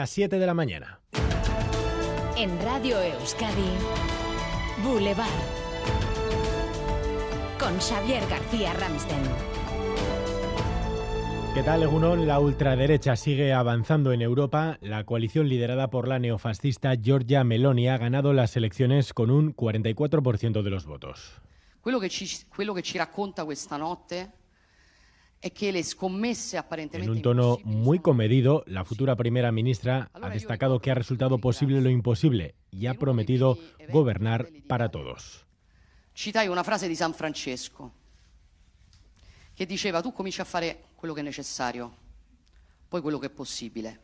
A 7 de la mañana. En Radio Euskadi, Boulevard. Con Xavier García Ramsten. ¿Qué tal, Egunon? La ultraderecha sigue avanzando en Europa. La coalición liderada por la neofascista Giorgia Meloni ha ganado las elecciones con un 44% de los votos. Quello che ci, quello che ci racconta questa notte è che le scommesse apparentemente En un tono muy comedido, la futura primera ministra ha destacado que ha resultado posible lo imposible y ha prometido gobernar para todos. Citai una frase di San Francesco che diceva tu cominci a fare quello che è necessario, poi quello che è possibile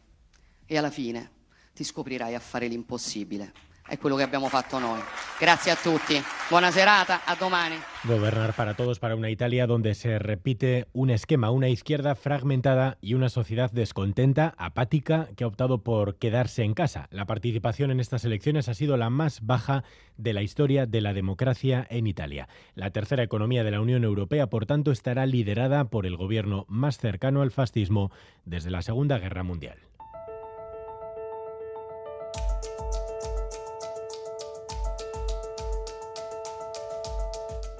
e alla fine ti scoprirai a fare l'impossibile. È quello che abbiamo fatto noi. Grazie a tutti, buona serata, a domani. Gobernar para todos para una Italia donde se repite un esquema, una izquierda fragmentada y una sociedad descontenta, apática, que ha optado por quedarse en casa. La participación en estas elecciones ha sido la más baja de la historia de la democracia en Italia. La tercera economía de la Unión Europea, por tanto, estará liderada por el gobierno más cercano al fascismo desde la Segunda Guerra Mundial.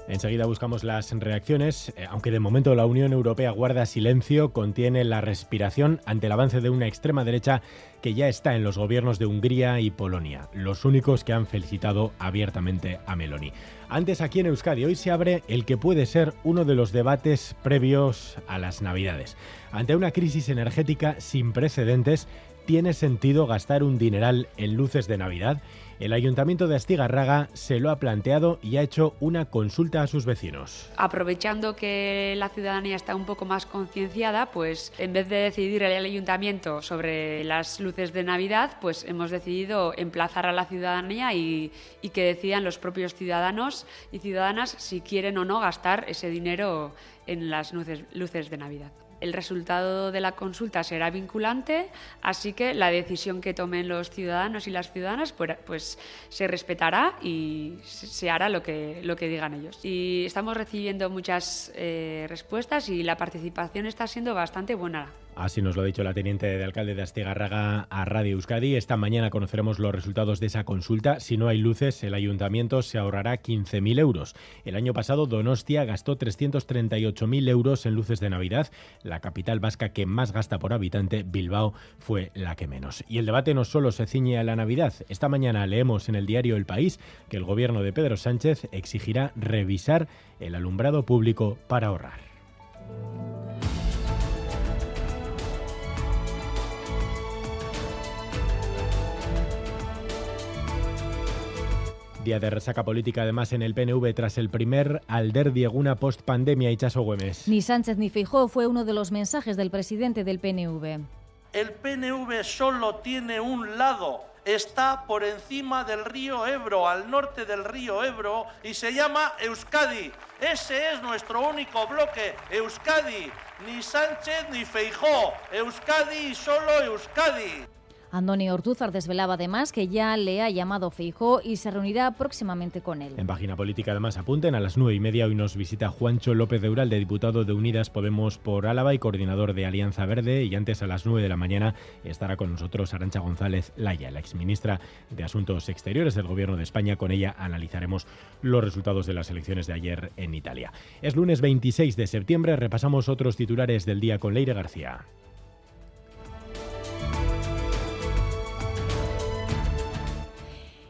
Enseguida buscamos las reacciones, eh, aunque de momento la Unión Europea guarda silencio, contiene la respiración ante el avance de una extrema derecha que ya está en los gobiernos de Hungría y Polonia, los únicos que han felicitado abiertamente a Meloni. Antes aquí en Euskadi, hoy se abre el que puede ser uno de los debates previos a las Navidades. Ante una crisis energética sin precedentes, ¿tiene sentido gastar un dineral en luces de Navidad? El Ayuntamiento de Astigarraga se lo ha planteado y ha hecho una consulta a sus vecinos. Aprovechando que la ciudadanía está un poco más concienciada, pues en vez de decidir el ayuntamiento sobre las luces de Navidad, pues hemos decidido emplazar a la ciudadanía y, y que decidan los propios ciudadanos y ciudadanas si quieren o no gastar ese dinero en las luces, de Navidad. El resultado de la consulta será vinculante, así que la decisión que tomen los ciudadanos y las ciudadanas pues, pues se respetará y se se hará lo que, lo que digan ellos. Y estamos recibiendo muchas eh, respuestas y la participación está siendo bastante buena. Así nos lo ha dicho la teniente de alcalde de Astigarraga a Radio Euskadi. Esta mañana conoceremos los resultados de esa consulta. Si no hay luces, el ayuntamiento se ahorrará 15.000 euros. El año pasado Donostia gastó 338.000 euros en luces de Navidad. La capital vasca que más gasta por habitante, Bilbao, fue la que menos. Y el debate no solo se ciñe a la Navidad. Esta mañana leemos en el diario El País que el gobierno de Pedro Sánchez exigirá revisar el alumbrado público para ahorrar. Día de resaca política además en el PNV tras el primer Alder Dieguna post pandemia Ichaso Güemes. Ni Sánchez ni Feijóo fue uno de los mensajes del presidente del PNV. El PNV solo tiene un lado, está por encima del río Ebro, al norte del río Ebro, y se llama Euskadi. Ese es nuestro único bloque, Euskadi. Ni Sánchez ni Feijó, Euskadi y solo Euskadi. Andoni Ortúzar desvelaba además que ya le ha llamado Feijó y se reunirá próximamente con él. En página política además apunten a las nueve y media hoy nos visita Juancho López de Ural, de diputado de Unidas Podemos por Álava y coordinador de Alianza Verde. Y antes a las nueve de la mañana estará con nosotros Arancha González Laya, la exministra de Asuntos Exteriores del Gobierno de España. Con ella analizaremos los resultados de las elecciones de ayer en Italia. Es lunes 26 de septiembre, repasamos otros titulares del día con Leire García.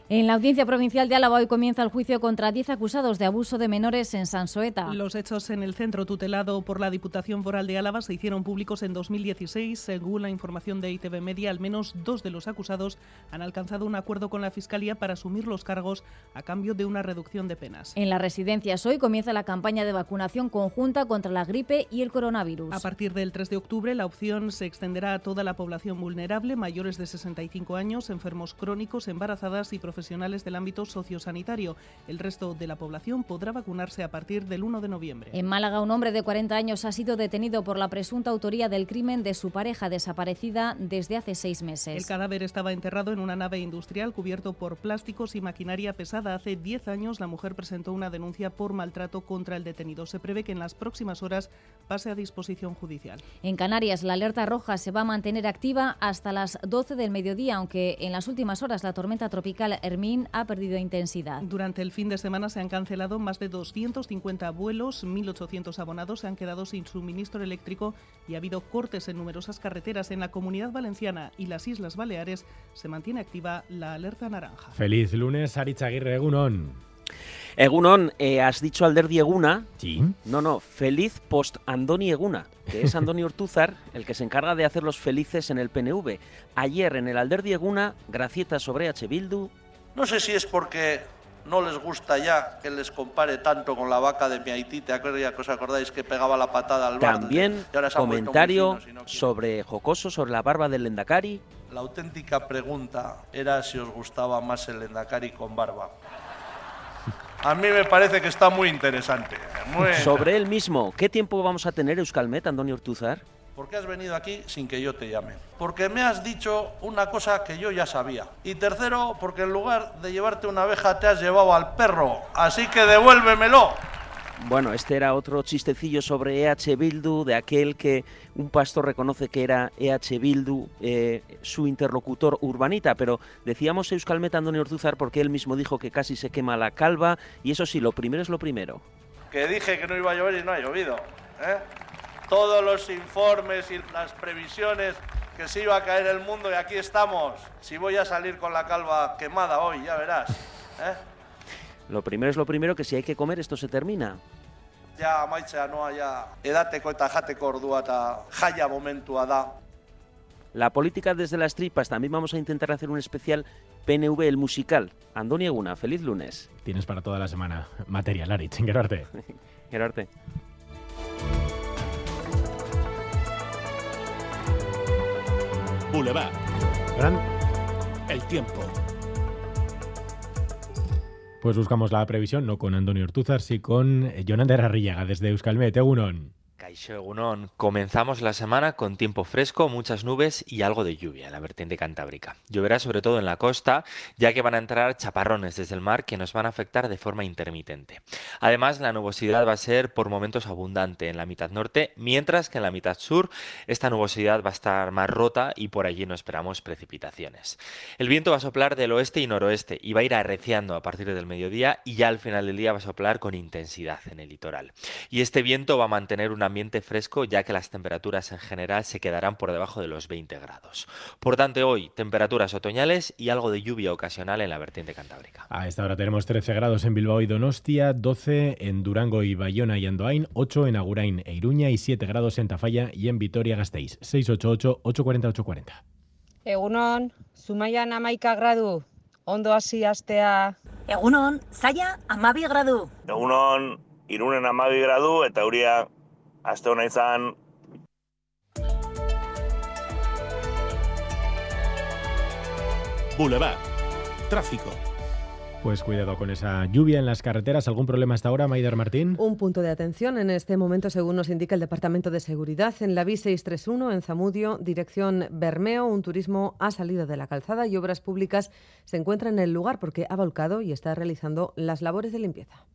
En la Audiencia Provincial de Álava hoy comienza el juicio contra 10 acusados de abuso de menores en Sansoeta. Los hechos en el centro tutelado por la Diputación Foral de Álava se hicieron públicos en 2016. Según la información de ITV Media, al menos dos de los acusados han alcanzado un acuerdo con la Fiscalía para asumir los cargos a cambio de una reducción de penas. En las residencias hoy comienza la campaña de vacunación conjunta contra la gripe y el coronavirus. A partir del 3 de octubre, la opción se extenderá a toda la población vulnerable, mayores de 65 años, enfermos crónicos, embarazadas y profesionales profesionales del ámbito sociosanitario. El resto de la población podrá vacunarse a partir del 1 de noviembre. En Málaga, un hombre de 40 años ha sido detenido por la presunta autoría del crimen de su pareja desaparecida desde hace seis meses. El cadáver estaba enterrado en una nave industrial cubierto por plásticos y maquinaria pesada. Hace 10 años la mujer presentó una denuncia por maltrato contra el detenido. Se prevé que en las próximas horas pase a disposición judicial. En Canarias, la alerta roja se va a mantener activa hasta las 12 del mediodía, aunque en las últimas horas la tormenta tropical Hermín ha perdido intensidad. Durante el fin de semana se han cancelado más de 250 vuelos, 1.800 abonados se han quedado sin suministro eléctrico y ha habido cortes en numerosas carreteras. En la Comunidad Valenciana y las Islas Baleares se mantiene activa la alerta naranja. Feliz lunes, Aguirre Egunon. Egunon, eh, has dicho Alderdi Eguna. Sí. No, no, feliz post Andoni Eguna, que es Andoni Ortúzar, el que se encarga de hacerlos felices en el PNV. Ayer en el Alderdi Eguna, gracieta sobre H. Bildu. No sé si es porque no les gusta ya que les compare tanto con la vaca de mi Haití. ¿Te acuerdas que os acordáis que pegaba la patada al bar? También comentario sobre jocoso sobre la barba del Lendakari. La auténtica pregunta era si os gustaba más el Lendakari con barba. A mí me parece que está muy interesante. Sobre él mismo, ¿qué tiempo vamos a tener Euskalmet, Antonio Ortuzar? ¿Por qué has venido aquí sin que yo te llame? Porque me has dicho una cosa que yo ya sabía. Y tercero, porque en lugar de llevarte una abeja te has llevado al perro. Así que devuélvemelo. Bueno, este era otro chistecillo sobre EH Bildu, de aquel que un pastor reconoce que era EH Bildu, eh, su interlocutor urbanita, pero decíamos Euskalmet Antonio Ortuzar porque él mismo dijo que casi se quema la calva, y eso sí, lo primero es lo primero. Que dije que no iba a llover y no ha llovido. ¿eh? Todos los informes y las previsiones que se iba a caer el mundo y aquí estamos. Si voy a salir con la calva quemada hoy, ya verás. ¿eh? Lo primero es lo primero, que si hay que comer, esto se termina. Ja amaitzea noa ja edateko eta jateko ordua eta jaia momentua da. La política desde las tripas. También vamos a intentar hacer un especial PNV, el musical. Andoni Eguna, feliz lunes. Tienes para toda la semana material, Aritz, Gerarte. Gerarte. Boulevard. Gran El tiempo. Pues buscamos la previsión, no con Antonio Ortuzar, sí con Jonander Arrillaga desde Euskalmet. Egunon. Caixo. Comenzamos la semana con tiempo fresco, muchas nubes y algo de lluvia en la vertiente cantábrica. Lloverá sobre todo en la costa, ya que van a entrar chaparrones desde el mar que nos van a afectar de forma intermitente. Además, la nubosidad va a ser por momentos abundante en la mitad norte, mientras que en la mitad sur esta nubosidad va a estar más rota y por allí no esperamos precipitaciones. El viento va a soplar del oeste y noroeste y va a ir arreciando a partir del mediodía y ya al final del día va a soplar con intensidad en el litoral. Y este viento va a mantener una ambiente fresco ya que las temperaturas en general se quedarán por debajo de los 20 grados. Por tanto, hoy temperaturas otoñales y algo de lluvia ocasional en la vertiente cantábrica. A esta hora tenemos 13 grados en Bilbao y Donostia, 12 en Durango y Bayona y Andoain, 8 en Agurain e Iruña y 7 grados en Tafalla y en Vitoria-Gasteiz. 688-840-840. Egunon, Zumaian amaika gradu, ondo hasi astea. Egunon, zaila amabi gradu. Egunon, irunen amabi gradu eta euria aste hona izan. Boulevard. Tráfico. Pues cuidado con esa lluvia en las carreteras. ¿Algún problema hasta ahora, Maider Martín? Un punto de atención en este momento, según nos indica el Departamento de Seguridad, en la B631, en Zamudio, dirección Bermeo, un turismo ha salido de la calzada y Obras Públicas se encuentra en el lugar porque ha volcado y está realizando las labores de limpieza.